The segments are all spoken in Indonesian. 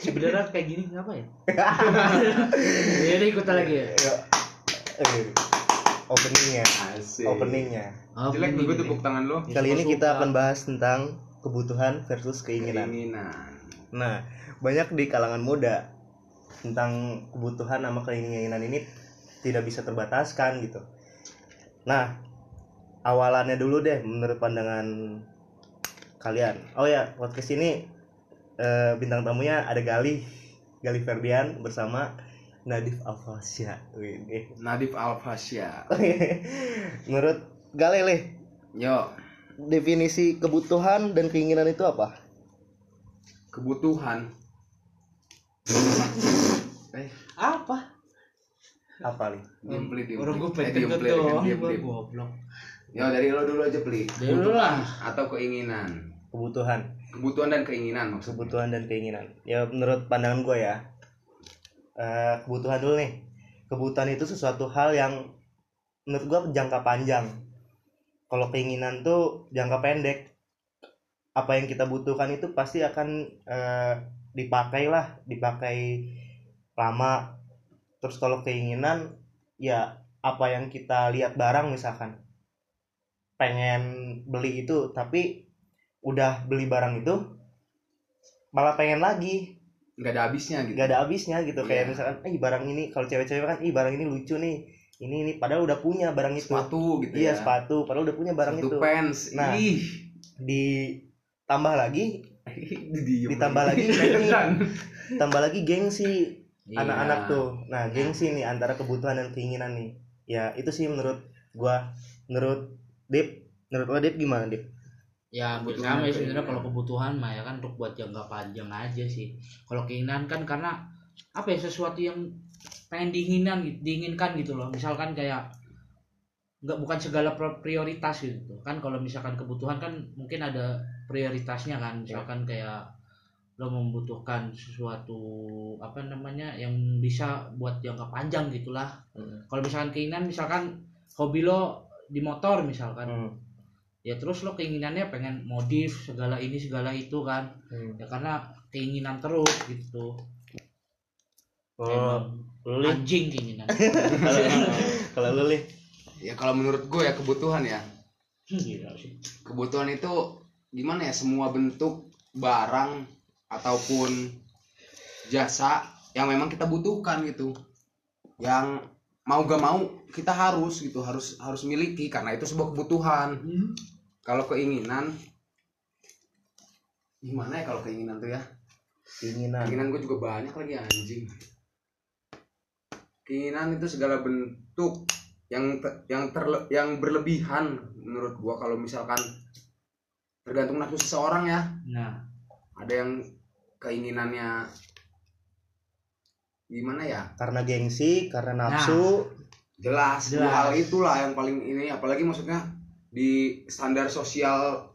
Sebenarnya kayak gini ngapa ya? Ya udah ikutan lagi ya. Eh, openingnya Asik. openingnya Oh, Jelek gue tepuk tangan lo. kali ini kita akan bahas tentang kebutuhan versus keinginan Keinginan. nah banyak di kalangan muda tentang kebutuhan sama keinginan ini tidak bisa terbataskan gitu nah awalannya dulu deh menurut pandangan kalian oh ya podcast ini eh, bintang tamunya ada Gali Gali Ferdian bersama Nadif Alfasya Nadif Alfasya. menurut Gali leh Yo, definisi kebutuhan dan keinginan itu apa kebutuhan. eh, Apa? apa nih diem beli diem. Orang gue pengen diem beli. goblok. Yo, dari lo dulu aja beli. Dari lu lah. Atau keinginan. kebutuhan Kebutuhan dan keinginan maksudnya. kebutuhan dan keinginan. Ya menurut pandangan gue ya eh, kebutuhan dulu nih. Kebutuhan itu sesuatu hal yang menurut gue jangka panjang. Kalau keinginan tuh jangka pendek. Apa yang kita butuhkan itu pasti akan eh, dipakai lah dipakai lama. Terus kalau keinginan ya apa yang kita lihat barang misalkan. Pengen beli itu tapi udah beli barang itu malah pengen lagi Nggak ada habisnya gitu. gak ada habisnya gitu kayak Iya. misalkan eh barang ini kalau cewek-cewek kan ih barang ini lucu nih ini ini padahal udah punya barang itu Sepatu gitu iya ya. sepatu padahal udah punya barang Sepatu itu pants. Nah. Ih. ditambah lagi ditambah lagi tambah lagi gengsi Iya. anak-anak tuh nah gengsi nih antara kebutuhan dan keinginan nih ya itu sih menurut gua menurut Dip menurut lo Dip gimana Dip Ya hampir Kebutuhan sama ya sebenarnya kalau kebutuhan mah ya kan untuk buat jangka panjang aja sih. Kalau keinginan kan karena apa ya sesuatu yang pengen diinginan gitu, diinginkan gitu loh. Misalkan kayak nggak bukan segala prioritas gitu kan kalau misalkan kebutuhan kan mungkin ada prioritasnya kan misalkan kayak lo membutuhkan sesuatu apa namanya yang bisa buat jangka panjang gitulah Hmm. kalau misalkan keinginan misalkan hobi lo di motor misalkan Hmm. Ya terus lo keinginannya pengen modif segala ini segala itu kan Hmm. ya karena keinginan terus gitu Oh, Emang anjing keinginan kalau kalau lu Li? Ya kalau menurut gue ya kebutuhan ya. Gila sih. Kebutuhan itu gimana ya semua bentuk barang ataupun jasa yang memang kita butuhkan gitu. Yang mau gak mau kita harus gitu harus harus miliki karena itu sebuah kebutuhan. Kalau keinginan gimana ya kalau keinginan tuh ya? keinginan Keinginan gue juga banyak lagi anjing. Keinginan itu segala bentuk yang te- yang terle- yang berlebihan menurut gua kalau misalkan tergantung nafsu seseorang ya. nah Ada yang keinginannya gimana ya? karena gengsi karena nafsu Jelas, dua Jelas. hal itulah yang paling ini apalagi maksudnya di standar sosial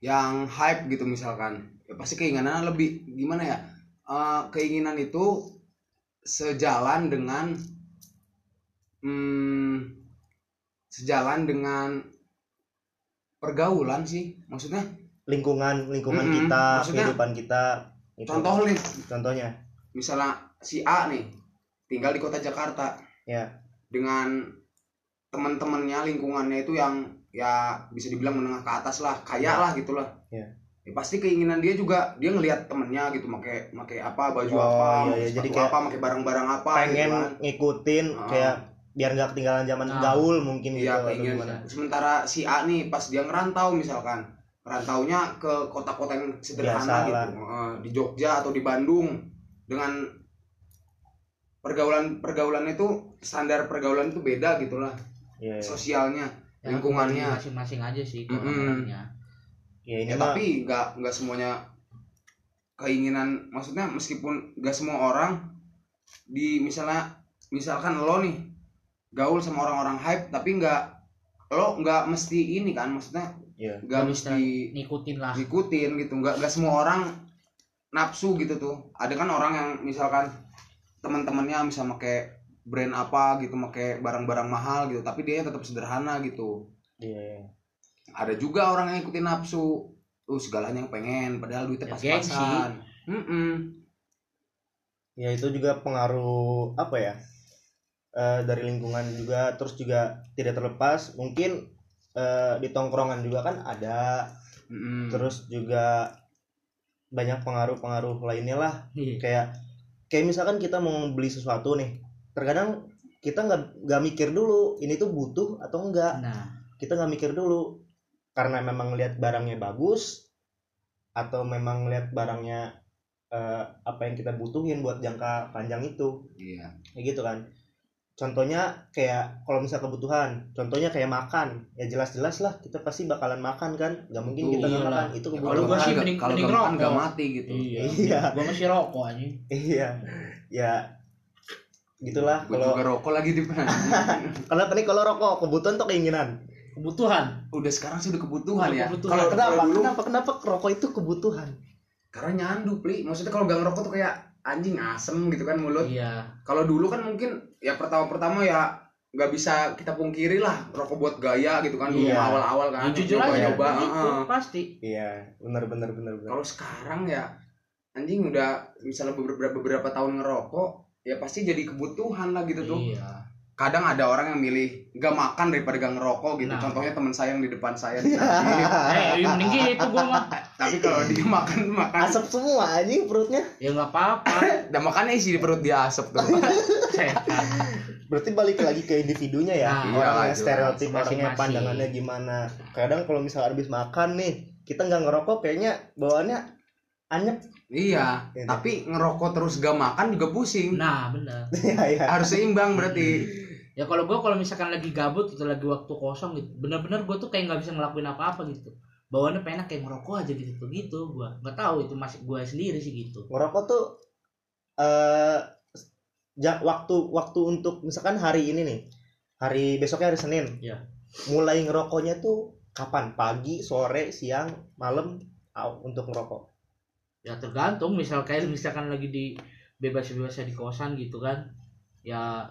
yang hype gitu misalkan. Ya pasti keinginan lebih gimana ya? Eh, keinginan itu sejalan dengan hmm, sejalan dengan pergaulan sih maksudnya lingkungan lingkungan Mm-mm. kita Maksudnya, kehidupan kita itu. contoh nih contohnya misalnya si A nih tinggal di kota Jakarta ya dengan teman-temannya lingkungannya itu yang ya bisa dibilang menengah ke atas lah kaya Ya. lah gitulah Ya. ya pasti keinginan dia juga dia ngelihat temennya gitu make make apa baju Oh, apa iya, iya. Jadi kayak apa make barang-barang apa pengen gitu kan. ngikutin Ah. kayak biar nggak ketinggalan zaman Ah. gaul mungkin gitu Iya atau keinginan. gimana Sementara si A nih pas dia ngerantau misalkan, ngerantaunya ke kota-kota yang sederhana Biasa gitu. Eh, di Jogja atau di Bandung dengan pergaulan pergaulan itu standar pergaulan itu beda gitulah Iya, iya. sosialnya ya, lingkungannya. masing-masing aja sih Mm-mm. orangnya ya ini ya mah tapi nggak nggak semuanya keinginan maksudnya meskipun nggak semua orang di misalnya misalkan lo nih gaul sama orang-orang hype tapi nggak lo nggak mesti ini kan maksudnya ya nggak bisa mesti ngikutin lah ngikutin gitu nggak nggak semua orang nafsu gitu tuh. Ada kan orang yang misalkan teman-temannya bisa pakai brand apa gitu pakai barang-barang mahal gitu tapi dia tetap sederhana gitu. Iya ada juga orang yang ikutin nafsu. Tuh segalanya yang pengen padahal duitnya Ya, pas-pasan. Mm-mm. ya itu juga pengaruh apa ya Eh, dari lingkungan juga terus juga tidak terlepas. Mungkin eh, di tongkrongan juga kan ada. Mm-mm. terus juga banyak pengaruh-pengaruh lainnya lah. Iya. kayak kayak misalkan kita mau beli sesuatu nih terkadang kita nggak nggak mikir dulu ini tuh butuh atau enggak Nah, kita nggak mikir dulu karena memang lihat barangnya bagus atau memang lihat barangnya eh, apa yang kita butuhin buat jangka panjang itu. Iya. Kayak gitu kan contohnya kayak kalau misal kebutuhan contohnya kayak makan. Ya jelas-jelas lah kita pasti bakalan makan kan? Nggak mungkin kita nggak makan. Itu Ya, kebutuhan. kalau gua makan sih mending- kalau mending nggak makan nggak rokok. mati gitu. Iya. Iya. Gua masih rokok anjing. iya. Ya. Gitulah Gua kalau juga rokok lagi di depan kenapa nih kalau rokok kebutuhan atau keinginan. Kebutuhan. udah sekarang kebutuhan Udah ya. Kebutuhan. kalau kenapa? kalau dulu kenapa? Kenapa rokok itu kebutuhan? Karena nyandu pli. Maksudnya kalau nggak ngerokok tuh kayak anjing asem gitu kan mulut Iya. kalau dulu kan mungkin ya pertama-pertama ya nggak bisa kita pungkiri lah rokok buat gaya gitu kan dulu Iya. awal-awal kan Ya, jujur aja nyoba-nyoba, gitu, heeh. pasti. iya benar benar benar benar kalau sekarang ya anjing udah misalnya beberapa beberapa tahun ngerokok ya pasti jadi kebutuhan lah gitu tuh Iya. Kadang ada orang yang milih nggak makan daripada gak ngerokok gitu Nah. contohnya teman saya yang di depan saya Eh, ya mending gitu gua mah. tapi kalau dia makan makan asap semua anjing perutnya Ya enggak apa-apa. dan makannya isi di perut dia asap tuh berarti balik lagi ke individunya ya Nah, iya, orangnya jelas. stereotip orangnya Masing-masing. pandangannya gimana kadang kalau misalnya habis makan nih kita nggak ngerokok kayaknya bawaannya anyep iya Iya. tapi ngerokok terus gak makan juga pusing Nah, benar. ya ya harus seimbang berarti Ya kalau gua kalau misalkan lagi gabut gitu, lagi waktu kosong gitu, bener-bener gua tuh kayak nggak bisa ngelakuin apa-apa gitu. Bawaannya pengen kayak ngerokok aja gitu gitu gua. Nggak tahu itu masih gua sendiri sih gitu. ngerokok tuh eh ja- waktu waktu untuk misalkan hari ini nih hari besoknya hari Senin Iya. mulai ngerokoknya tuh kapan pagi sore siang malam untuk ngerokok Ya tergantung misal kayak misalkan lagi di bebas-bebasnya di kosan gitu kan. Ya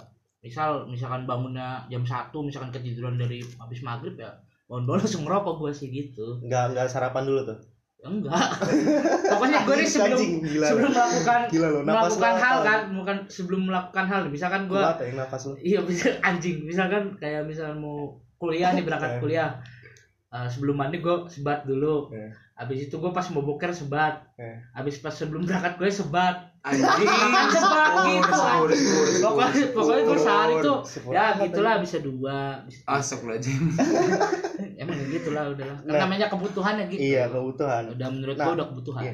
misal misalkan bangunnya jam 1 misalkan ketiduran dari habis maghrib ya bangun-bangun langsung ngerokok gua sih gitu. nggak nggak sarapan dulu tuh Ya, enggak. Pokoknya gue nih sebelum gila sebelum melakukan gila lo nafas melakukan hal apa? kan bukan sebelum melakukan hal misalkan Gua gue iya bisa anjing misalkan kayak misal mau kuliah nih berangkat Eh. kuliah Eh, sebelum mandi gue sebat dulu Eh. Habis itu gue pas mau boker sebat. Eh. habis pas sebelum berangkat gue sebat. Anjing. Sebat gitu. sepur, sepur, sepur, pokoknya pokoknya gue sehari tuh Sepur ya gitulah bisa dua bisa Astagfirullahaladzim emang gitulah udahlah Nah. namanya kebutuhan ya gitu. Iya kebutuhan. Udah menurut Nah, gue udah kebutuhan. iya.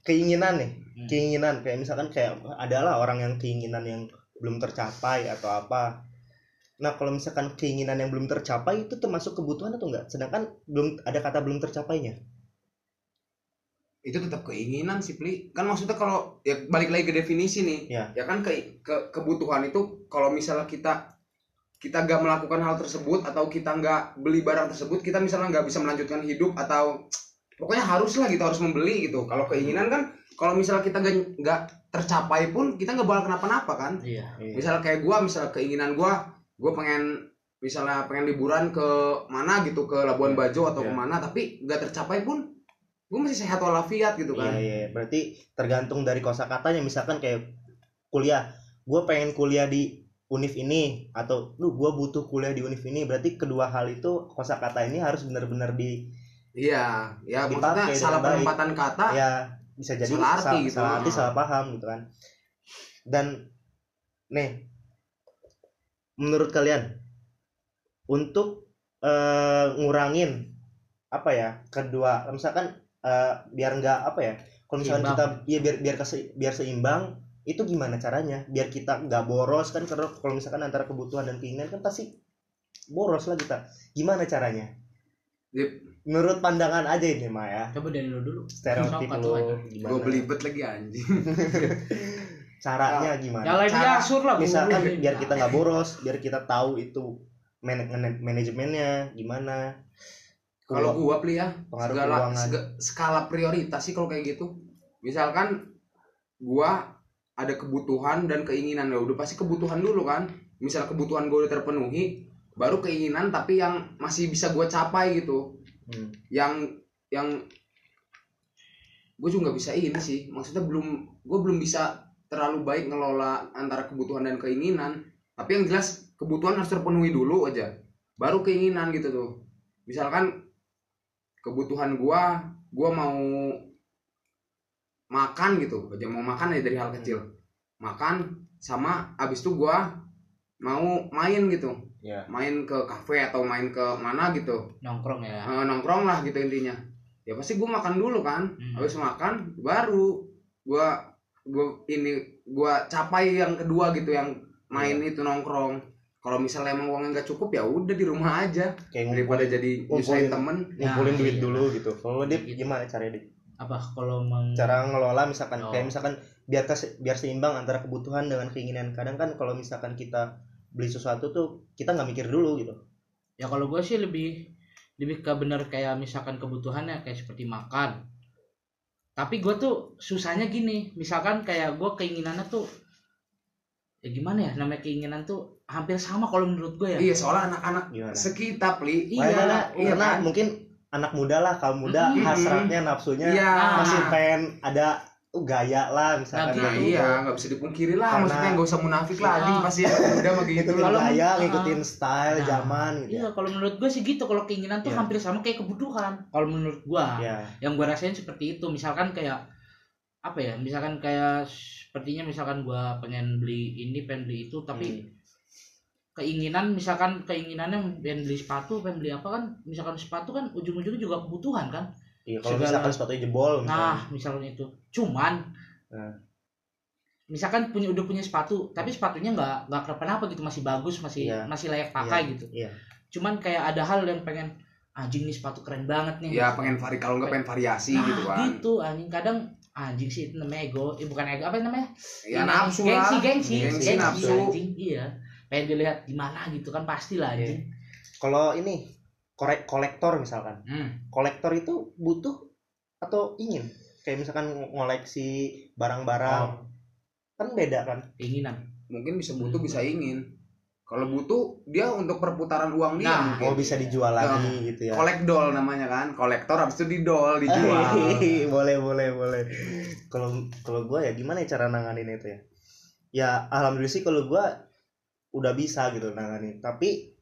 keinginan nih Hmm. keinginan. Kayak misalkan kayak adalah orang yang keinginan yang belum tercapai atau apa. Nah kalau misalkan keinginan yang belum tercapai itu termasuk kebutuhan atau enggak? Sedangkan belum ada kata belum tercapainya itu tetap keinginan sih pli. Kan maksudnya kalau ya balik lagi ke definisi nih. Ya. ya kan ke, ke kebutuhan itu kalau misalnya kita kita nggak melakukan hal tersebut atau kita nggak beli barang tersebut kita misalnya nggak bisa melanjutkan hidup atau pokoknya harus lah kita harus membeli gitu. Kalau keinginan kan kalau misalnya kita nggak tercapai pun kita nggak bakal kenapa-napa kan. Iya. Misalnya kayak gua misalnya keinginan gua gua pengen misalnya pengen liburan ke mana gitu ke Labuan Iya, Bajo atau iya. ke mana tapi nggak tercapai pun gua masih sehat walafiat gitu kan Iya, iya. Berarti tergantung dari kosakatanya. Misalkan kayak kuliah, gue pengen kuliah di univ ini atau lu gue butuh kuliah di univ ini. Berarti kedua hal itu kosakata ini harus benar-benar di Iya, ya maksudnya salah penempatan kata. ya bisa jadi Salah arti salah, gitu. salah arti Ah. salah paham gitu kan. Dan nih menurut kalian untuk eh, ngurangin apa ya kedua misalkan eh, biar nggak apa ya kalau misalkan kita ya biar biar kese- biar seimbang itu gimana caranya? Biar kita nggak boros kan karena kalau misalkan antara kebutuhan dan keinginan kan pasti boros lah kita. Gimana caranya? Yep. menurut pandangan aja ini mah ya. Coba dari lu dulu. Stereotip atuh, gimana? Gue belibet lagi anjing. caranya gimana? nyalain Cara- dia asur lah misalkan guru. biar kita nggak boros biar kita tahu itu man- manajemennya gimana Kalau gua pli ya, segala sega- skala prioritas sih kalau kayak gitu. Misalkan gua ada kebutuhan dan keinginan ya udah pasti kebutuhan dulu kan. Misal kebutuhan gua udah terpenuhi, baru keinginan tapi yang masih bisa gua capai gitu. Hmm. Yang yang gue juga nggak bisa ini sih maksudnya belum gue belum bisa terlalu baik ngelola antara kebutuhan dan keinginan tapi yang jelas kebutuhan harus terpenuhi dulu aja baru keinginan gitu tuh misalkan kebutuhan gua gua mau makan gitu. Aja mau makan aja dari hal kecil. Makan sama abis itu gua mau main gitu. Ya. Main ke kafe atau main ke mana gitu. Nongkrong ya? Eh, nongkrong lah gitu intinya. Ya pasti gua makan dulu kan. Hmm. habis makan baru gua gua ini gua capai yang kedua gitu yang main itu nongkrong kalau misalnya emang uangnya nggak cukup ya udah di rumah aja kayak daripada jadi ngumpulin. nyusahin temen ngumpulin Nah, duit iya. dulu gitu kalau dia Gitu. gimana caranya Dik? apa kalau meng cara ngelola misalkan Oh. kayak misalkan biar kes- biar seimbang antara kebutuhan dengan keinginan kadang kan kalau misalkan kita beli sesuatu tuh kita nggak mikir dulu gitu ya kalau gue sih lebih lebih ke bener kayak misalkan kebutuhannya kayak seperti makan tapi gue tuh susahnya gini misalkan kayak gue keinginannya tuh ya gimana ya namanya keinginan tuh hampir sama kalau menurut gue ya iya soalnya anak-anak sekitar li Iya, Karena, iya karena kan? mungkin anak muda lah kaum muda Mm-mm. hasratnya nafsunya iya masih pengen ada uh, gaya lah misalkan Nah, gitu. iya nggak bisa dipungkiri lah Karena- maksudnya nggak usah munafik lah Ah. anjing pasti ya udah mah gitu Kalau- gaya ah. ngikutin style Nah, zaman gitu iya kalau menurut gue sih gitu kalau keinginan tuh Iya. hampir sama kayak kebutuhan kalau menurut gue ya yang gue rasain seperti itu misalkan kayak apa ya misalkan kayak sepertinya misalkan gue pengen beli ini pengen beli itu tapi Hmm. keinginan misalkan keinginannya pengen beli sepatu pengen beli apa kan misalkan sepatu kan ujung-ujungnya juga kebutuhan kan iya kalau Segala- misalkan sepatunya jebol misalkan nah misalkan itu cuman Nah. misalkan punya udah punya sepatu tapi sepatunya nggak nggak kenapa-napa gitu masih bagus masih Iya. masih layak pakai Iya, gitu iya. cuman kayak ada hal yang pengen anjing nih sepatu keren banget nih ya pengen vari kalau nggak pengen variasi nah, gitu kan gitu anjing kadang anjing sih itu namanya ego. Eh bukan ego apa namanya? Ya nafsu gengsi lah. gengsi. Gengsi, nafsu. anjing iya. Pengen dilihat gimana gitu kan pasti lah anjing. Kalau ini korek kolektor misalkan. Hmm. kolektor itu butuh atau ingin? Kayak misalkan ng- ngoleksi barang-barang. Kan beda kan? Keinginan. Mungkin bisa butuh bisa ingin kalau butuh dia untuk perputaran uang dia. Nah, mungkin mau bisa dijual lagi gitu ya. kolek doll namanya kan kolektor habis itu didol dijual. Boleh boleh boleh. Kalau kalau gue ya gimana ya cara nanganin itu ya? Ya alhamdulillah sih kalau gue udah bisa gitu nanganin. Tapi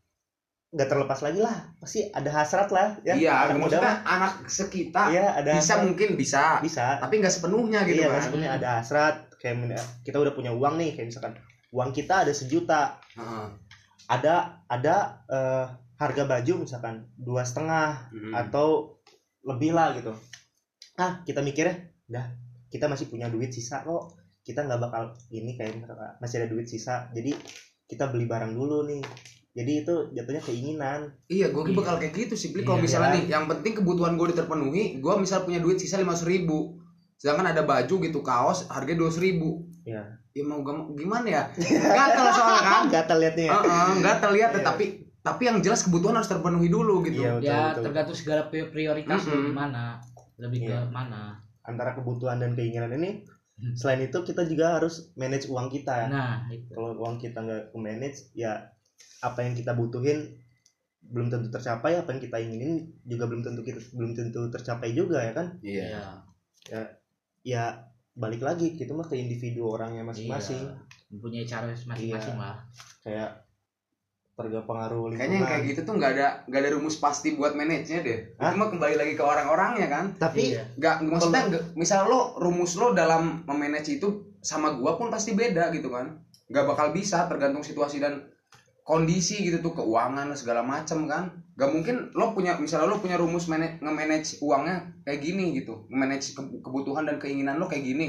nggak terlepas lagi lah. Pasti ada hasrat lah ya. Iya anak maksudnya anak sekitar iya ada bisa hasrat. mungkin bisa bisa. tapi nggak sepenuhnya gitu iya kan. sebenarnya ada hasrat. Kayak kita udah punya uang nih kayak misalkan uang kita ada sejuta Heeh. ada ada eh, harga baju misalkan dua setengah Hmm. atau lebih lah gitu ah kita mikirnya dah kita masih punya duit sisa kok kita nggak bakal ini kayak masih ada duit sisa jadi kita beli barang dulu nih jadi itu jatuhnya keinginan Iya, gue Iya. bakal kayak gitu sih. Beli kalau Iya. misalnya nih, yang penting kebutuhan gue terpenuhi, gue misal punya duit sisa lima ribu, sedangkan ada baju gitu kaos harganya dua ribu. ya Ya mau gimana ya? Gatel soalnya kan. nggak terlihatnya ya Heeh, nggak terlihat Iya. tapi tapi yang jelas kebutuhan harus terpenuhi dulu gitu. Iya, betul, ya betul. tergantung segala pri- prioritas lu Mm-mm. gimana lebih Iya. ke mana antara kebutuhan dan keinginan ini Hmm. selain itu kita juga harus manage uang kita nah itu kalau uang kita nggak ke manage ya apa yang kita butuhin belum tentu tercapai apa yang kita inginin juga belum tentu kita belum tentu tercapai juga ya kan Iya. ya ya balik lagi gitu mah ke individu orangnya masing-masing Iya. mempunyai cara masing-masing Iya. lah kayak tergantung pengaruh lingkungan Kayaknya yang kayak gitu tuh nggak ada nggak ada rumus pasti buat manage-nya deh. Hah? Itu mah kembali lagi ke orang-orangnya kan. tapi Iya. Nggak maksudnya nggak- misal lo rumus lo dalam memanage itu sama gua pun pasti beda gitu kan. Nggak bakal bisa tergantung situasi dan kondisi gitu tuh keuangan segala macam kan. Gak mungkin lo punya misalnya lo punya rumus manage, nge-manage uangnya kayak gini gitu. Nge-manage ke- kebutuhan dan keinginan lo kayak gini.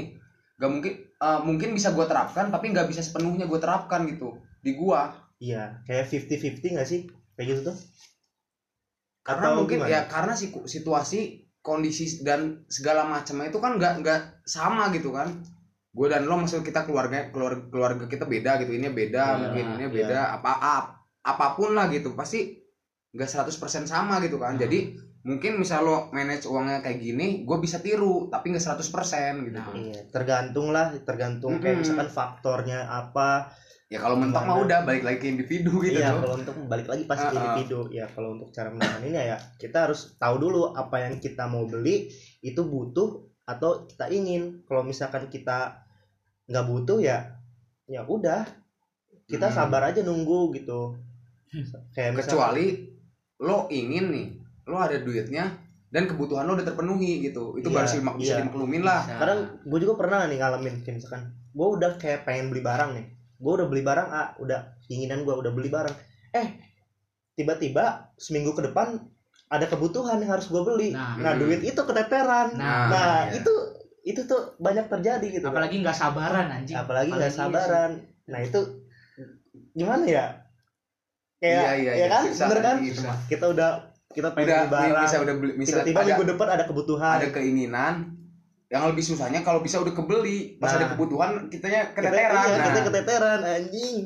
Gak mungkin eh, mungkin bisa gua terapkan tapi nggak bisa sepenuhnya gua terapkan gitu di gua. iya kayak 50-50 nggak sih kayak gitu tuh karena Atau mungkin gimana? ya karena si situasi kondisi dan segala macamnya itu kan nggak nggak sama gitu kan gue dan lo maksud kita keluarga keluarga keluarga kita beda gitu ini beda Iya, mungkin ini iya. beda apa ap- apa pun lah gitu pasti nggak 100% sama gitu kan Hmm. jadi mungkin misal lo manage uangnya kayak gini gue bisa tiru tapi nggak 100% gitu Nah. iya tergantung lah tergantung kayak Mm-mm. misalkan faktornya apa ya kalau mentok mah udah balik lagi ke individu gitu iya tuh kalau untuk balik lagi pasti ke Uh-uh. individu ya kalau untuk cara menanganinya ya kita harus tahu dulu apa yang kita mau beli itu butuh atau kita ingin kalau misalkan kita nggak butuh ya ya udah kita Hmm. sabar aja nunggu gitu kayak misalkan kecuali lo ingin nih lo ada duitnya dan kebutuhan lo udah terpenuhi gitu itu Iya, baru sih bisa iya. dimaklumin lah Bisa. kadang gue juga pernah nih ngalamin kayak misalkan gue udah kayak pengen beli barang nih gue udah beli barang ah udah keinginan gue udah beli barang eh tiba-tiba seminggu ke depan ada kebutuhan yang harus gue beli Nah. nah, Hmm. duit itu keteteran nah, Nah, iya. itu itu tuh banyak terjadi gitu apalagi nggak sabaran anjing. Apalagi nggak Apalagi sabaran. nah itu gimana ya? Kayak iya iya ya iya. kan? Susah bener kan? gitu mah. kita udah kita pengen udah beli barang bisa udah beli misalnya tiba-tiba ada, minggu depan ada kebutuhan. ada keinginan. Yang lebih susahnya kalau bisa udah kebeli. Pas Nah. ada kebutuhan kitanya kita, keteteran. iya, nah. kita keteteran anjing.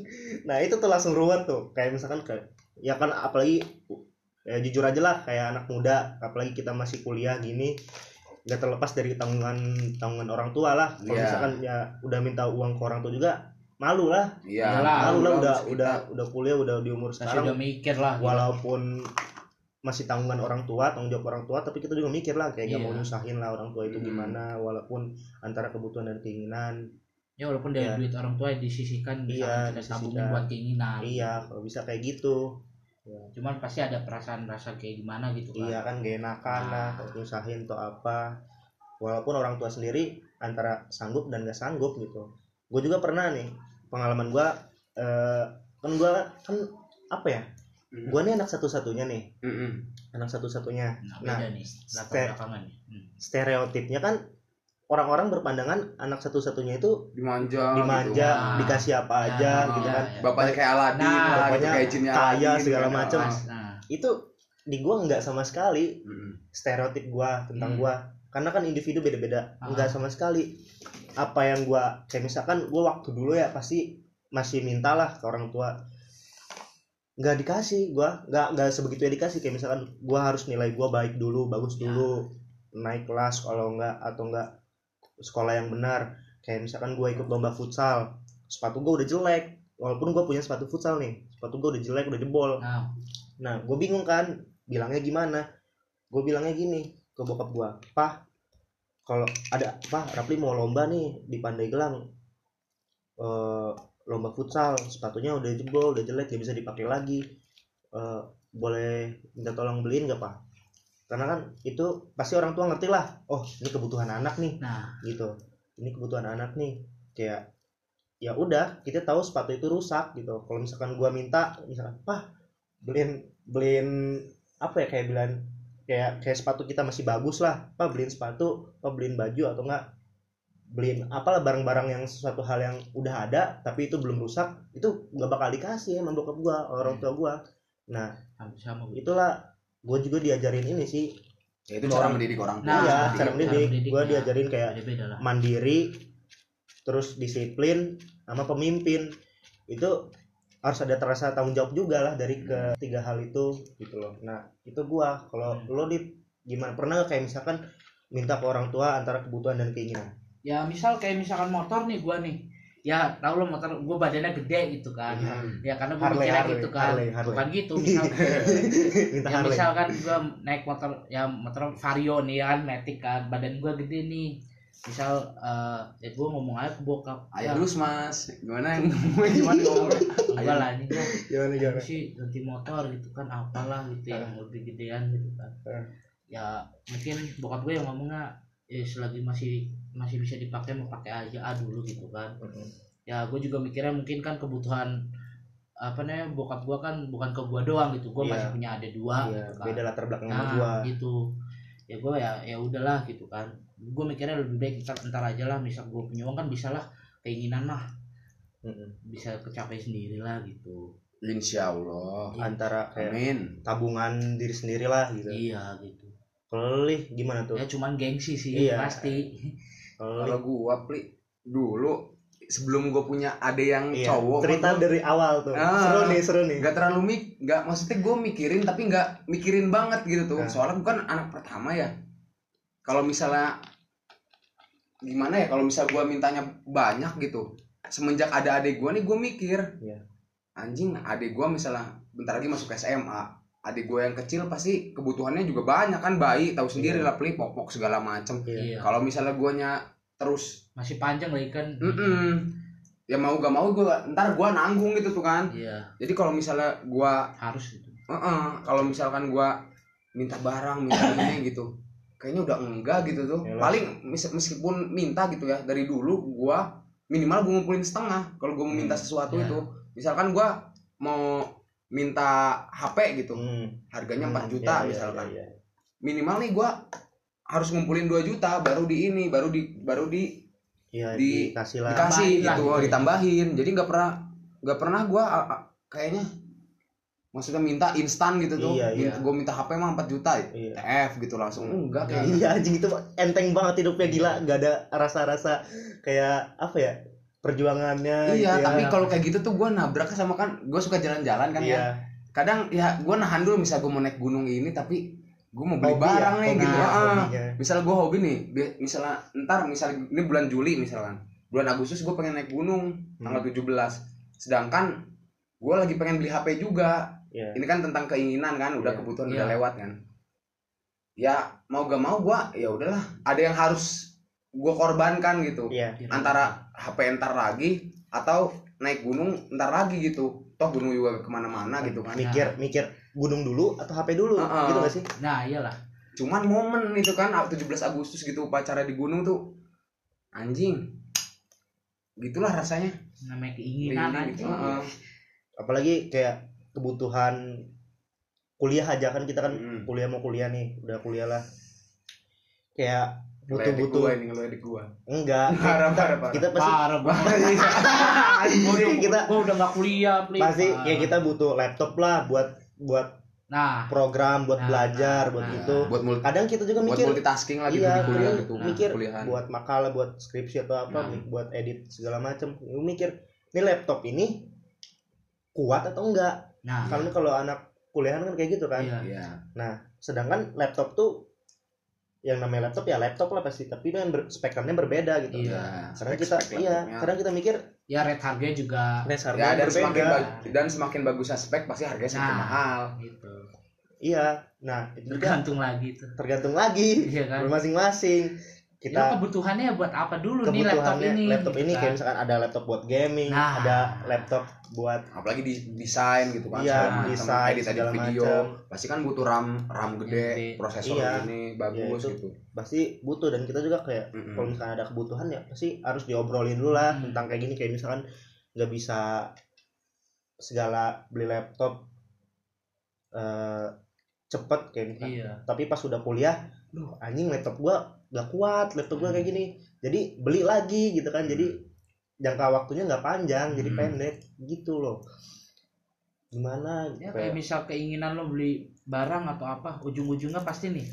Nah itu tuh langsung ruwet tuh. Kayak misalkan kayak ya kan apalagi ya jujur aja lah kayak anak muda apalagi kita masih kuliah gini nggak terlepas dari tanggungan tanggungan orang tua lah kalau Iya. misalkan ya udah minta uang ke orang tua juga malu lah iya Iyalah, malu lah udah harus udah kita. udah kuliah udah di umur sekarang udah mikir lah gitu. walaupun masih tanggungan orang tua tanggung jawab orang tua tapi kita juga mikir lah kayak gak Iya. mau nyusahin lah orang tua itu Hmm. gimana walaupun antara kebutuhan dan keinginan ya walaupun dari Iya. duit orang tua yang disisihkan Iya, kita tabungin disisihkan. buat keinginan iya kalau bisa kayak gitu cuman pasti ada perasaan rasa kayak gimana gitu kan iya kan gak enakan lah Nah. kalau nyusahin atau apa walaupun orang tua sendiri antara sanggup dan gak sanggup gitu gue juga pernah nih pengalaman gue eh, kan gue kan apa ya Hmm. gue nih anak satu-satunya nih Mm-mm. anak satu-satunya nah, Nah, nih latar ste- belakangan nih hmm. stereotipnya kan orang-orang berpandangan anak satu-satunya itu dimanja dimanja gitu. Nah. dikasih apa Ya, aja oh, gitu ya, kan ya. bapaknya kayak Aladin Nah, gitu bapaknya kayak jinnya kaya, Aladin, segala macem. Ah. nah itu di gua nggak sama sekali stereotip gua tentang Hmm. gua karena kan individu beda-beda Ah. nggak sama sekali apa yang gua kayak misalkan gua waktu dulu ya pasti masih mintalah ke orang tua nggak dikasih gua nggak nggak sebegitu ya dikasih kayak misalkan gua harus nilai gua baik dulu bagus Ya. dulu naik kelas kalau nggak atau nggak sekolah yang benar kayak misalkan gua ikut lomba futsal sepatu gua udah jelek walaupun gua punya sepatu futsal nih sepatu gua udah jelek udah jebol nah Nah, gue bingung kan, bilangnya gimana? Gue bilangnya gini ke bokap gue, Pah, kalau ada Pah, Rapli mau lomba nih di Pandeglang, eh lomba futsal, sepatunya udah jebol, udah jelek, gak bisa dipakai lagi. Eh, boleh minta tolong beliin gak Pak? Karena kan itu pasti orang tua ngerti lah, oh ini kebutuhan anak nih, nah. Gitu. Ini kebutuhan anak nih, kayak ya udah kita tahu sepatu itu rusak gitu. Kalau misalkan gua minta, misalkan Pah, beliin beliin apa ya kayak bilang kayak kayak sepatu kita masih bagus lah. Apa beliin sepatu apa beliin baju atau enggak beliin apalah barang-barang yang sesuatu hal yang udah ada tapi itu belum rusak itu nggak bakal dikasih sama bokap gua orang tua gua. Nah sama itulah gua juga diajarin ini sih. Ya, itu cara mendidik orang tua. Nah, itu cara mendidik. gua mendidiknya. diajarin kayak mandiri terus disiplin sama pemimpin. Itu harus ada terasa tanggung jawab juga lah dari ketiga hal itu gitu loh. Nah itu gua. Kalau Hmm. lo di gimana? Pernah nggak kayak misalkan minta ke orang tua antara kebutuhan dan keinginan? Ya misal kayak misalkan motor nih gua nih ya tau lo motor gua badannya gede gitu kan. Hmm. ya karena mikirnya Harley, gitu kan. Harley, Harley. bukan gitu misal ya Harley. misalkan gua naik motor ya motor vario nih ya kan matic kan. Badan gua gede nih. Misal eh, ya gua ngomong aja ke bokap. Ayo ya. terus mas. Gimana cuman ngomong enggak lah ini gua gimana gimana? Sih ganti motor gitu kan? Apalah gitu yang lebih gedean gitu kan. Eh. ya mungkin bokap gue yang ngomongnya ya selagi masih masih bisa dipakai mau pakai aja ah dulu gitu kan. Ya gue juga mikirnya mungkin kan kebutuhan apa namanya bokap gue kan bukan ke gue doang gitu gue Iya. masih punya adik dua Iya, gitu kan. beda latar belakang sama nah gua. gitu. Ya gue ya ya udahlah gitu kan. Gue mikirnya lebih baik ntar, ntar aja lah misal gue punya uang kan bisa lah keinginan mah bisa kecapai sendiri lah gitu. Insya Allah. Antara kayak amin. tabungan diri sendiri lah gitu. Iya gitu kalau lo, Lih, gimana tuh ya cuman gengsi sih Iya. pasti kalau gua pli dulu sebelum gua punya ade yang iya, cowok cerita gua dari awal tuh Ah. seru nih seru nih nggak terlalu mik nggak maksudnya gue mikirin tapi nggak mikirin banget gitu tuh Nah. soalnya gue kan anak pertama ya kalau misalnya gimana ya kalau misal gue mintanya banyak gitu semenjak ada adik gue nih gue mikir Iya. anjing adik gue misalnya bentar lagi masuk SMA adik gue yang kecil pasti kebutuhannya juga banyak kan bayi tahu sendiri Iya. lah peli popok segala macem Iya. Iya. kalau misalnya guanya terus Masih panjang lagi kan. mm ya mau gak mau gue ntar gua nanggung gitu tuh kan Iya, jadi kalau misalnya gua harus itu. Heeh, kalau misalkan gua minta barang minta ini gitu kayaknya udah enggak gitu tuh Yalah. paling mis- meskipun minta gitu ya dari dulu gua minimal gua ngumpulin setengah kalau gua mau minta Hmm, sesuatu ya. itu misalkan gua mau minta HP gitu Hmm. harganya 4 Hmm, juta iya, iya, misalkan iya, iya. minimal nih gua harus ngumpulin 2 juta baru di ini baru di baru di Iya, Di- dikasih lah. dikasih Tambahin lah gitu gitu ya. ditambahin jadi nggak pernah nggak pernah a- kayaknya maksudnya minta instan gitu tuh Iya, minta, iya. gua minta HP mah 4 juta Iya. TF gitu langsung enggak kayak Iya anjing itu enteng banget hidupnya gila, gak ada rasa-rasa kayak apa ya perjuangannya. iya gitu ya. tapi kalau kayak gitu tuh gua nabrak sama kan gua suka jalan-jalan kan iya. ya kadang ya gua nahan dulu misal gua mau naik gunung ini tapi gua mau beli Hobi barang ya, nih gitu ya, Ah. hobinya. misal gua hobi nih misalnya ntar misal ini bulan Juli misalkan bulan Agustus gua pengen naik gunung tanggal 17 sedangkan gua lagi pengen beli HP juga Iya. ini kan tentang keinginan kan udah Iya. kebutuhan Iya. udah lewat kan ya mau gak mau gua ya udahlah ada yang harus gua korbankan gitu Iya. antara HP ntar lagi atau naik gunung ntar lagi gitu toh gunung juga ke mana-mana gitu kan Mikir mikir gunung dulu atau HP dulu Heeh. gitu gak sih? Nah, iyalah. cuman momen itu kan 17 Agustus gitu upacara di gunung tuh anjing gitulah rasanya Namanya keinginan Keinginan aja. gitu. Heeh. Apalagi kayak kebutuhan kuliah aja kan kita kan Mm. kuliah mau kuliah nih, udah kuliah lah. Kayak Butuh-butuh gua ini ngeledek gua enggak. Parah, parah, parah. Kita pasti Parah banget. Udah- kita Gua udah gak kuliah, pasti kayak kita butuh laptop lah buat buat Nah, program, buat Nah, belajar, nah, buat nah. itu. buat multi Kadang kita juga buat mikir multitasking lah gitu iya, di kuliah gitu mikir kuliahan buat makalah, buat skripsi atau apa, Nah. buat edit segala macam. Lu mikir, ini laptop ini kuat atau enggak? nah. Karena kalau anak kuliahan kan kayak gitu kan. Iya. Iya. Sedangkan laptop tuh yang namanya laptop ya laptop lah pasti, tapi kan ber, spekernya berbeda gitu. Iya. Karena kita iya, karena kita mikir Ya rate harganya juga res ya harganya dan semakin berbeda. bag- dan semakin bagus spek pasti harganya semakin Nah. mahal gitu. Iya. Nah, itu juga Tergantung lagi tuh. tergantung lagi Iya kan? masing-masing. Kita Kita kebutuhannya buat apa dulu nih laptop kebutuhannya ini? laptop ini kayak kan. misalkan ada laptop buat gaming, Nah. ada laptop buat apalagi di desain gitu kan Iya, desain, edit edit video macam. pasti kan butuh ram ram gede Gede. prosesor Iya. ini bagus itu. gitu pasti butuh dan kita juga kayak Mm-mm. kalau misalkan ada kebutuhan ya pasti harus diobrolin dulu lah Hmm. tentang kayak gini kayak misalkan nggak bisa segala beli laptop eh cepet kayak misalkan Iya. tapi pas udah kuliah duh anjing laptop gua gak kuat laptop gua kayak gini jadi beli lagi gitu kan jadi jangka waktunya nggak panjang jadi Hmm. pendek gitu loh gimana Ya kayak- kayak misal keinginan lo beli barang atau apa, ujung-ujungnya pasti nih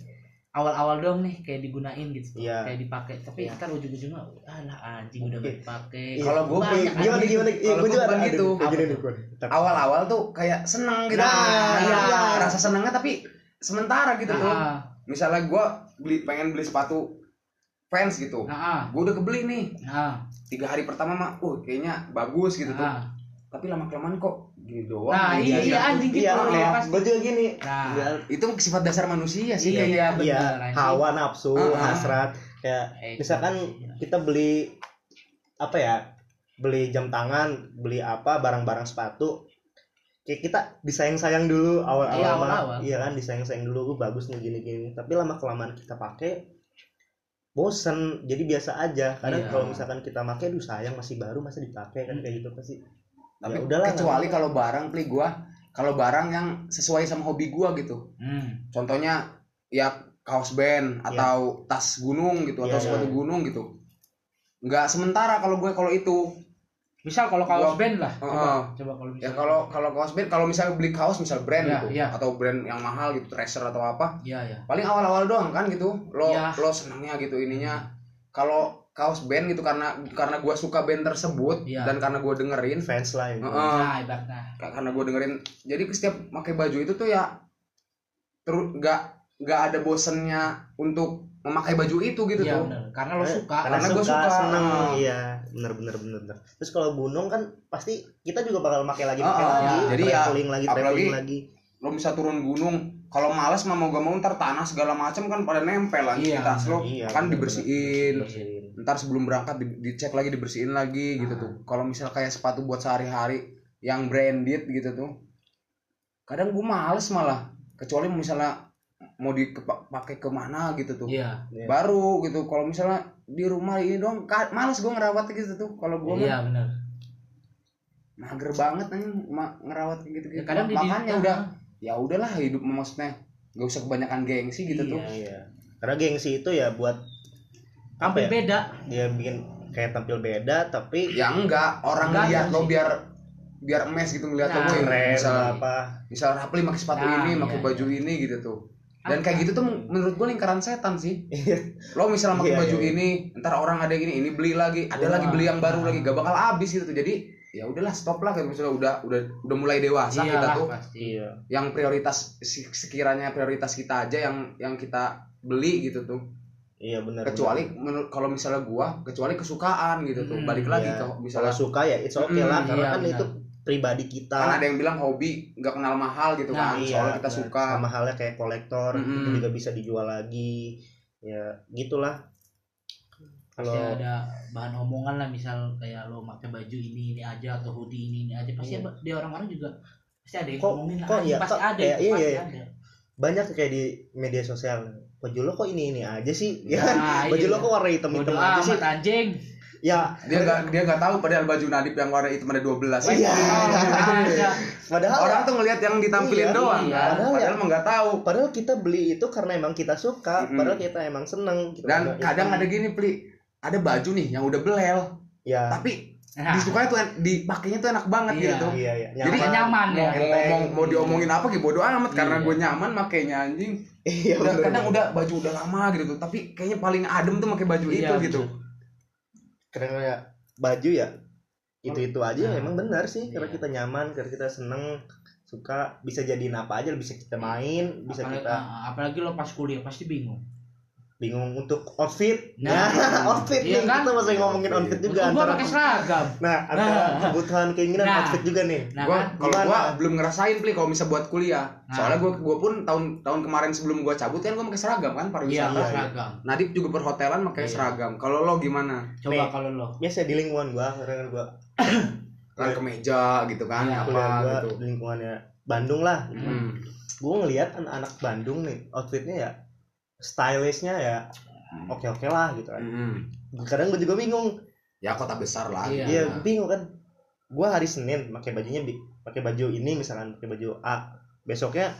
awal-awal dong nih kayak digunain gitu, Iya. kayak dipakai. Tapi Iya. ntar ujung-ujungnya, alah anjing udah Oke. gak dipakai. Iya. Kalau Banyak Eh, gimana gimana iya Kalau gua juga gitu. tuh? awal-awal tuh kayak seneng gitu Nah, iya. iya. rasa senengnya tapi sementara gitu loh Nah, misalnya gua beli pengen beli sepatu fans gitu. Nah, gua udah kebeli nih. Nah, tiga hari pertama mah uh kayaknya bagus gitu tuh. Nah, tapi lama kelamaan kok gini doang. Nah, Iya, iya, iya. anjing gitu iya gua juga gini. Nah, Nggak, itu sifat dasar manusia sih Iya, kayaknya iya. iya bener, hawa nafsu Ah, ah. hasrat kayak eh, misalkan iya. kita beli apa ya beli jam tangan beli apa barang-barang sepatu kayak kita disayang-sayang dulu Iya, awal-awal mah. awal-awal. iya kan disayang-sayang dulu "Uh, bagus nih gini-gini. Tapi lama kelamaan kita pakai bosen. Jadi biasa aja. Kadang Iya. kalau misalkan kita pakai duh sayang masih baru masih dipakai. Kan kayak gitu pasti. Tapi Ya udahlah, kecuali nggak kalau barang beli gua kalau barang yang sesuai sama hobi gua gitu. Hmm. contohnya ya kaos band atau tas gunung gitu atau Iya, sepatu iya. gunung gitu. Nggak sementara kalau gue kalau itu Misal kalau kaos Gua- band lah, Heeh. coba, coba kalau ya misal. kalau kalau kaos band kalau misalnya beli kaos misal brand Iya, gitu iya. atau brand yang mahal gitu tracer atau apa Iya, iya. paling awal-awal doang kan gitu lo Iya. lo senangnya gitu ininya kalau kaos band gitu karena karena gua suka band tersebut Iya. dan karena gua dengerin fans lah itu Heeh. Nah, ibaratnya. karena gue dengerin jadi setiap pakai baju itu tuh ya terus nggak nggak ada bosennya untuk memakai baju itu gitu Iya, tuh bener. Karena lo Karena- suka. karena, Karena gua suka, seneng Ah. iya bener bener bener bener. terus kalau gunung kan pasti kita juga bakal pakai lagi pakai Ah, lagi jadi ya, traveling lagi apalagi traveling lagi. lo bisa turun gunung kalau males mah mau gak mau ntar tanah segala macam kan pada nempel lagi Iya, di tas lo. iya, kan dibersihin. bersihin ntar sebelum berangkat di- dicek lagi dibersihin lagi gitu Ah. tuh. Kalau misal kayak sepatu buat sehari-hari yang branded gitu tuh kadang gue males malah. Kecuali misalnya mau dipakai ke mana gitu tuh. Iya. Iya. baru gitu. Kalau misalnya di rumah ini dong males gue ngerawat gitu tuh. Kalau gue iya benar mager banget nih ngerawat gitu gitu ya, kadang makanya udah. Ya udahlah hidup maksudnya. Gak usah kebanyakan gengsi gitu Iya. tuh. iya. Karena gengsi itu ya buat apa tampil ya? beda. Dia bikin kayak tampil beda tapi ya enggak orang Enggak lihat lo biar biar emes gitu ngeliat Nah, lo misal apa. misal Rapli pakai sepatu Nah, ini iya, pakai baju ini gitu tuh dan kayak gitu tuh menurut gue lingkaran setan sih. Iya. lo misalnya pakai Iya, baju iya. ini ntar orang ada yang ini ini beli lagi ada lagi beli yang baru lagi gak bakal habis gitu. Tuh jadi ya udahlah stop lah gitu misalnya udah udah udah mulai dewasa kita Iyalah, tuh. pasti yang prioritas se- sekiranya prioritas kita aja yang yang kita beli gitu tuh. Iya benar kecuali menurut kalau misalnya gua kecuali kesukaan gitu tuh. Hmm, balik lagi Iya. ke kalau misalnya suka ya it's okay Mm, lah karena iya, kan itu pribadi kita kan ada yang bilang hobi nggak kenal mahal gitu Nah, kan Iya, soalnya kita benar. suka sama halnya kayak kolektor Mm-mm. itu juga bisa dijual lagi ya gitulah kalau pasti ada bahan omongan lah misal kayak lo pakai baju ini ini aja atau hoodie ini ini aja pasti Iya. ada- di orang-orang juga pasti ada yang Kok- ngomongin lah, kok anjing, iya, pasti kok- ada kayak itu iya, pasti iya. ada banyak kayak di media sosial baju lo kok ini ini aja sih ya kan? Nah, baju iya. lo kok warna hitam hitam aja sih amat anjing ya dia nggak dia nggak tahu padahal baju Nadib yang warna hitam ada 12 Iya. ada padahal orang tuh ngelihat yang ditampilin Iya, doang iya. kan? Padahal padahal ya- emang nggak tahu. padahal kita beli itu karena emang kita suka Mm-mm. padahal kita emang seneng gitu. dan kadang itu- ada gini pli. Ada baju nih yang udah belel. Ya. Tapi Nah, disukanya tuh dipakainya tuh enak banget Iya. gitu. iya iya. Jadi nyaman. Ya. mau ngomong mau diomongin apa gitu bodo amat. Karena Iya. gue nyaman makainya anjing. Iya udah kadang udah baju udah lama gitu. Tapi kayaknya paling adem tuh pakai baju Iya, itu gitu kadang kayak baju ya itu itu aja Nah. emang benar sih karena Iya. kita nyaman karena kita seneng suka bisa jadiin apa aja bisa kita main bisa apalagi, kita ah, apalagi lo pas kuliah pasti bingung bingung untuk outfit Nah. nah, outfit Iya nih kan? kita masih ngomongin outfit juga Untung gua antara pakai seragam nah antara Nah. kebutuhan keinginan Nah. outfit juga nih nah gua kan kalau gua belum ngerasain pli kalau bisa buat kuliah Nah. soalnya gua gua pun tahun tahun kemarin sebelum gua cabut kan gua pakai seragam kan iya pariwisata iya. seragam Nadib juga perhotelan pakai Iya. seragam kalau lo gimana coba Nih. kalau lo biasa di lingkungan gua karena gua kan kemeja gitu kan Iya, kuliah apa gua gitu lingkungannya Bandung lah Hmm. gua ngelihat anak-anak Bandung nih outfitnya ya stylishnya ya oke oke lah gitu kan Hmm. kadang gua juga bingung ya kota besar lah Iya. Iya, bingung kan. Gua hari Senin pakai bajunya pakai baju ini misalkan pakai baju A. Besoknya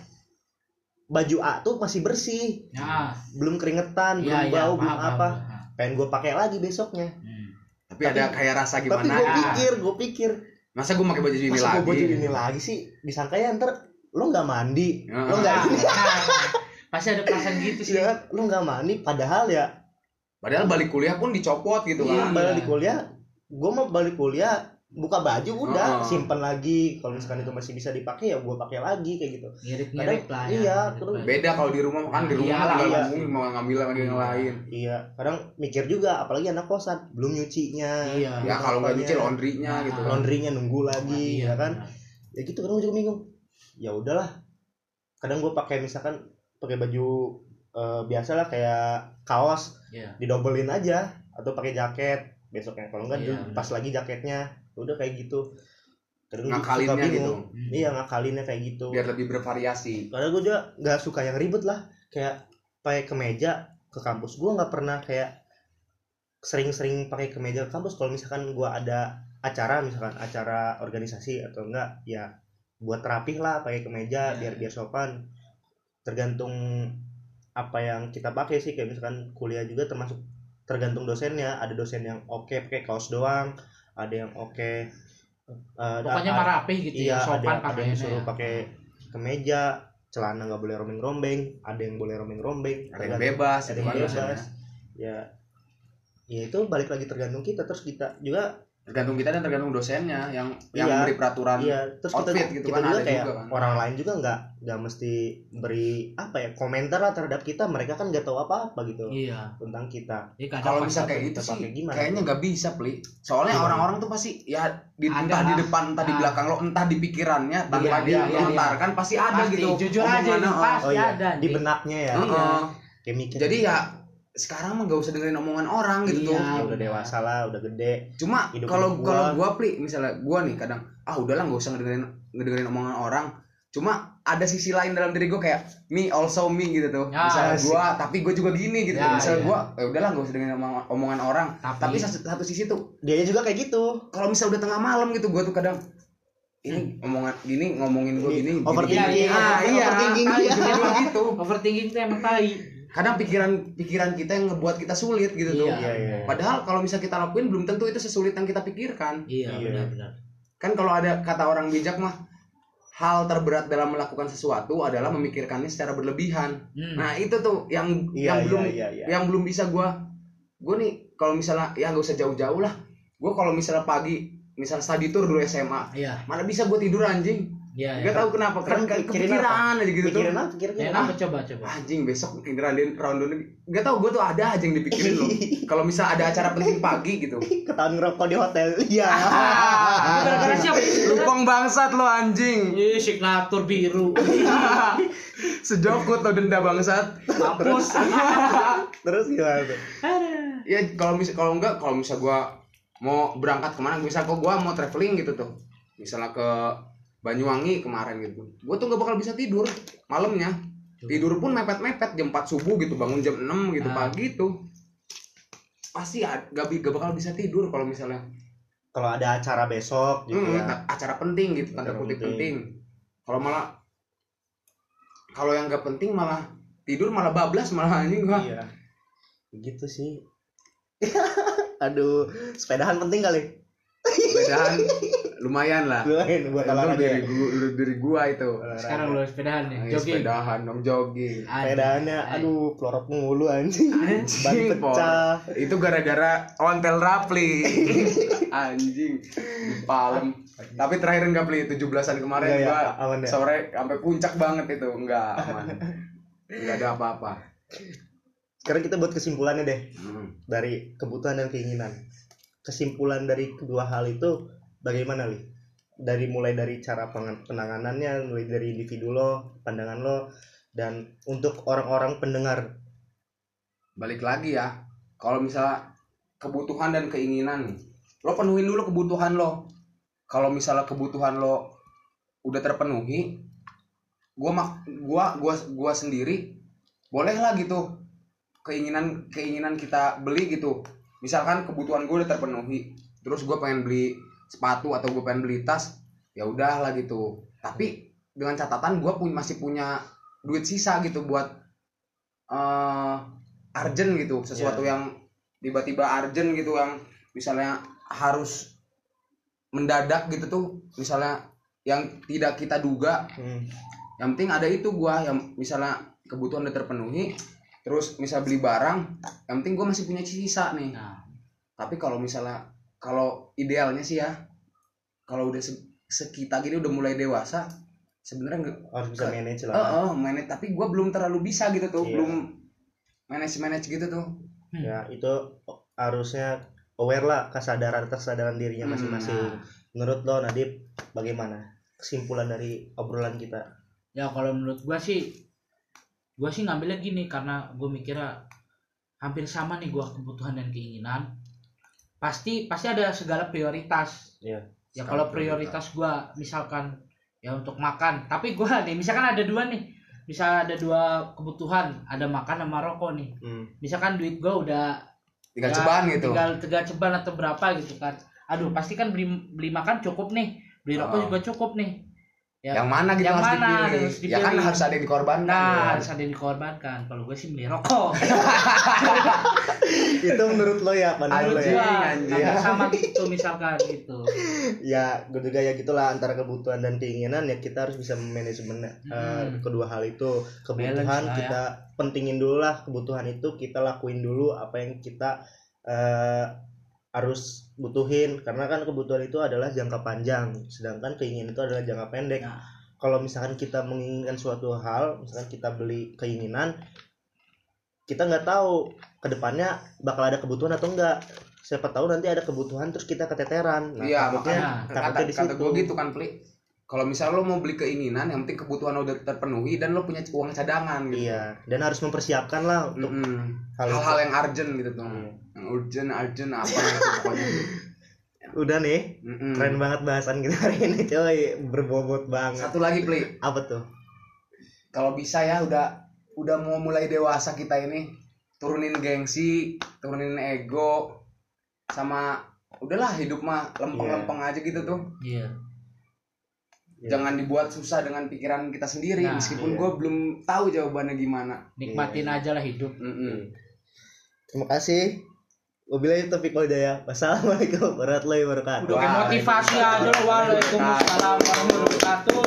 baju A tuh masih bersih, nah belum keringetan, iya belum iya bau, paham, belum apa. paham. Pengen gua pakai lagi besoknya. Hmm. tapi, ada kayak rasa Tapi gimana gua ya? pikir, gua pikir, masa gua pakai baju ini masa lagi gua baju ini lagi sih? Disangka ya ntar lo nggak mandi, Heeh. lo nggak Nah, ini, nah, pasti ada perasaan gitu sih ya kan? Lo nggak mandi, padahal ya, padahal balik kuliah pun dicopot gitu iya, kan padahal di kuliah, gua mau balik kuliah buka baju udah Heeh. simpen lagi kalau misalkan itu masih bisa dipakai ya gua pakai lagi kayak gitu Kadang- lah ya iya, mirip terus lah. beda kalau di rumah kan di rumah Iya, tinggal iya. ngomong mau ngambil lagi yang lain Iya, kadang mikir juga, apalagi anak kosan belum nyucinya. Iya. ya kalau nggak nyuci laundrynya Nah, gitu kan laundrynya nunggu lagi, Iya, ya kan? benar. Ya gitu kadang juga bingung. Ya udahlah. Kadang gue pakai misalkan pakai baju eh, biasa lah kayak kaos Iya. didobelin aja atau pakai jaket besoknya kalau enggak Iya, di- pas lagi jaketnya udah kayak gitu. Kadang gua ngakalinnya suka gitu. Hmm. Iya ngakalinnya kayak gitu. biar lebih bervariasi Karena gue juga nggak suka yang ribet lah. Kayak pakai kemeja ke kampus. Gue nggak pernah kayak sering-sering pakai kemeja ke kampus. Kalau misalkan gue ada acara, misalkan acara organisasi atau enggak, ya buat rapih lah pakai kemeja Ya. biar biar sopan. Tergantung apa yang kita pakai sih. Kayak misalkan kuliah juga termasuk tergantung dosennya. Ada dosen yang oke pakai kaos doang, ada yang oke. eh, pokoknya ada- mah rapih gitu iya ya ada, sopan ada pakaiannya yang disuruh ya. pakai kemeja celana nggak boleh rombeng-rombeng ada yang boleh rombeng-rombeng ada yang bebas ada yang bebas ya ya itu balik lagi tergantung kita terus kita juga tergantung kita dan tergantung dosennya yang yang Iya. beri peraturan iya terus kita outfit gitu kita kan, juga ada kayak juga kan. orang lain juga nggak nggak mesti beri apa ya komentar lah terhadap kita mereka kan nggak tahu apa apa gitu iya tentang kita kadang kalau bisa kita- kayak gitu kita sih gimana? kayaknya nggak bisa pli soalnya orang-orang tuh pasti ya di, Ada entah di depan entah di Nah. belakang lo entah di pikirannya tanpa Iya, dia iya, iya, melontarkan pasti ada Pasti, gitu jujur aja oh. pasti oh iya ada di benaknya ya Heeh. Iya. kayak mikir jadi ya sekarang mah gak usah dengerin omongan orang gitu Iya. tuh. ya udah dewasa lah udah gede. Cuma kalau kalau gua. pli misalnya gua nih kadang ah udahlah nggak usah ngedengerin ngedengerin omongan orang. Cuma ada sisi lain dalam diri gua kayak me also me gitu tuh. Ya, misalnya gua tapi gua juga gini gitu Ya, misalnya iya. gua ya udahlah nggak usah dengerin omong- omongan orang. Tapi- tapi satu, satu sisi tuh dia juga kayak gitu. kalau misalnya udah tengah malam gitu gua tuh kadang ini omongan gini ngomongin gua gini, gini, overthinking. Gini. ah iya. Overthinking. Iya. gitu. Overthinking tuh emang tai kadang pikiran pikiran kita yang ngebuat kita sulit gitu tuh. Iya. iya iya. Padahal kalau misalnya kita lakuin belum tentu itu sesulit yang kita pikirkan. Iya Iya. benar-benar kan kalau ada kata orang bijak mah hal terberat dalam melakukan sesuatu adalah memikirkannya secara berlebihan. Hmm. nah itu tuh yang iya yang iya belum iya iya. yang belum bisa gua gua nih kalau misalnya ya nggak usah jauh-jauh lah. Gua kalau misalnya pagi misalnya study tour dulu SMA iya. mana bisa gua tidur anjing iya nggak iya. tahu kenapa kan kepikiran aja gitu tuh. Pikirin apa? Ya, coba coba. Anjing besok beneran di round ini nggak tahu gua tuh ada aja yang dipikirin loh. Kalau misal ada acara penting pagi gitu. Ketahuan ngerokok di hotel. Iya. Gara-gara siapa? Lupong bangsat lo anjing. Ih, signatur biru. Sejokut lo denda bangsat. Mampus. Terus gimana tuh? Aduh. ya kalau misal kalau enggak kalau misal gua mau berangkat ke mana misal kok gua mau traveling gitu tuh. Misalnya ke Banyuwangi kemarin gitu. Gua tuh nggak bakal bisa tidur malamnya. Tidur pun mepet mepet jam 4 subuh gitu bangun jam 6 gitu Ah. pagi tuh. Pasti gak, gak bakal bisa tidur kalau misalnya. Kalau ada acara besok gitu hmm, ya. acara penting gitu tanda kutip penting. penting. Kalau malah kalau yang gak penting malah tidur malah bablas malah anjing gua. Iya. Gitu sih. Aduh sepedahan penting kali. Bedaan lumayan lah. Lumayan buat olahraga dari ya. gua, dari gua itu. Sekarang lu sepedahan nih Ayo jogging? sepedahan dong jogging. Sepedahannya aduh pelorot mulu anjing. Ban Anjing, pecah. Itu gara-gara ontel rapli. Anjing palem tapi terakhir enggak pli 17-an kemarin Enggak ya, gua aman ya? sore sampai puncak banget itu. Enggak aman. Enggak ada apa-apa. Sekarang kita buat kesimpulannya deh. Hmm. dari kebutuhan dan keinginan. Kesimpulan dari kedua hal itu bagaimana li? Dari mulai dari cara penanganannya mulai dari individu lo pandangan lo dan untuk orang-orang pendengar. Balik lagi ya kalau misalnya kebutuhan dan keinginan nih lo penuhin dulu kebutuhan lo. Kalau misalnya kebutuhan lo udah terpenuhi gua mak gua gua gua sendiri boleh lah gitu keinginan keinginan kita beli gitu. Misalkan kebutuhan gue udah terpenuhi terus gue pengen beli sepatu atau gue pengen beli tas ya udah lah gitu. Tapi dengan catatan gue pun masih punya duit sisa gitu buat eh urgent gitu. Sesuatu yang tiba-tiba urgent gitu yang misalnya harus mendadak gitu tuh misalnya yang tidak kita duga. Hmm. yang penting ada itu gua yang misalnya kebutuhan udah terpenuhi terus misal beli barang yang penting gua masih punya sisa nih. Nah. Tapi kalau misalnya kalau idealnya sih ya kalau udah se- sekita gini udah mulai dewasa sebenarnya nggak harus bisa manage lah. Oh, oh manage. Tapi gua belum terlalu bisa gitu tuh Iya. belum manage manage gitu tuh. Ya itu harusnya aware lah kesadaran kesadaran dirinya Hmm, masing-masing. nah. menurut lo Nadib bagaimana kesimpulan dari obrolan kita? Ya kalau menurut gua sih gua sih ngambilnya gini karena gua mikirnya hampir sama nih gua kebutuhan dan keinginan pasti pasti ada segala prioritas Iya. ya Skala kalau prioritas gua misalkan ya untuk makan tapi gua nih misalkan ada dua nih misal ada dua kebutuhan ada makan sama rokok nih hmm. misalkan duit gua udah tinggal ya, cobaan gitu tinggal tiga ceban atau berapa gitu kan aduh pasti kan beli beli makan cukup nih beli rokok Oh. juga cukup nih ya yang mana gitu Yang harus mana dipilih. harus ya kan dipilih. harus ada yang dikorbankan Nah, ya. harus ada yang dikorbankan. Kalau gue sih beli rokok. itu menurut lo ya pandangan lo ya anjing. hampir sama gitu misalkan gitu. ya gue juga ya gitulah antara kebutuhan dan keinginan ya kita harus bisa manajemen eh, Hmm. kedua hal itu kebutuhan Balance ya. kita pentingin dulu lah kebutuhan itu kita lakuin dulu apa yang kita eh, harus butuhin karena kan kebutuhan itu adalah jangka panjang sedangkan keinginan itu adalah jangka pendek Nah. kalau misalkan kita menginginkan suatu hal misalkan kita beli keinginan kita nggak tahu ke depannya bakal ada kebutuhan atau enggak siapa tahu nanti ada kebutuhan terus kita keteteran. Nah, Iya, makanya takutnya kata di kata situ. gue gitu kan Pli. Kalau misal lo mau beli keinginan yang penting kebutuhan lo udah terpenuhi dan lo punya uang cadangan gitu. Iya dan harus mempersiapkan lah untuk hal itu. hal-hal yang urgent gitu tuh Iya. yang urgent urgent apa gitu pokoknya. Udah nih Mm-mm. keren banget bahasan kita hari ini coy. Berbobot banget. Satu lagi Pli. Apa tuh? Kalau bisa ya udah udah mau mulai dewasa kita ini turunin gengsi turunin ego sama udahlah hidup mah lempeng-lempeng aja gitu tuh iya Iya. jangan dibuat susah dengan pikiran kita sendiri Nah, meskipun iya. gue belum tahu jawabannya gimana nikmatin aja lah hidup Mm-mm. terima kasih Wabillahi taufiq wal hidayah. Wassalamualaikum warahmatullahi wabarakatuh. udah motivasi aja loh waalaikumsalam warahmatullahi wabarakatuh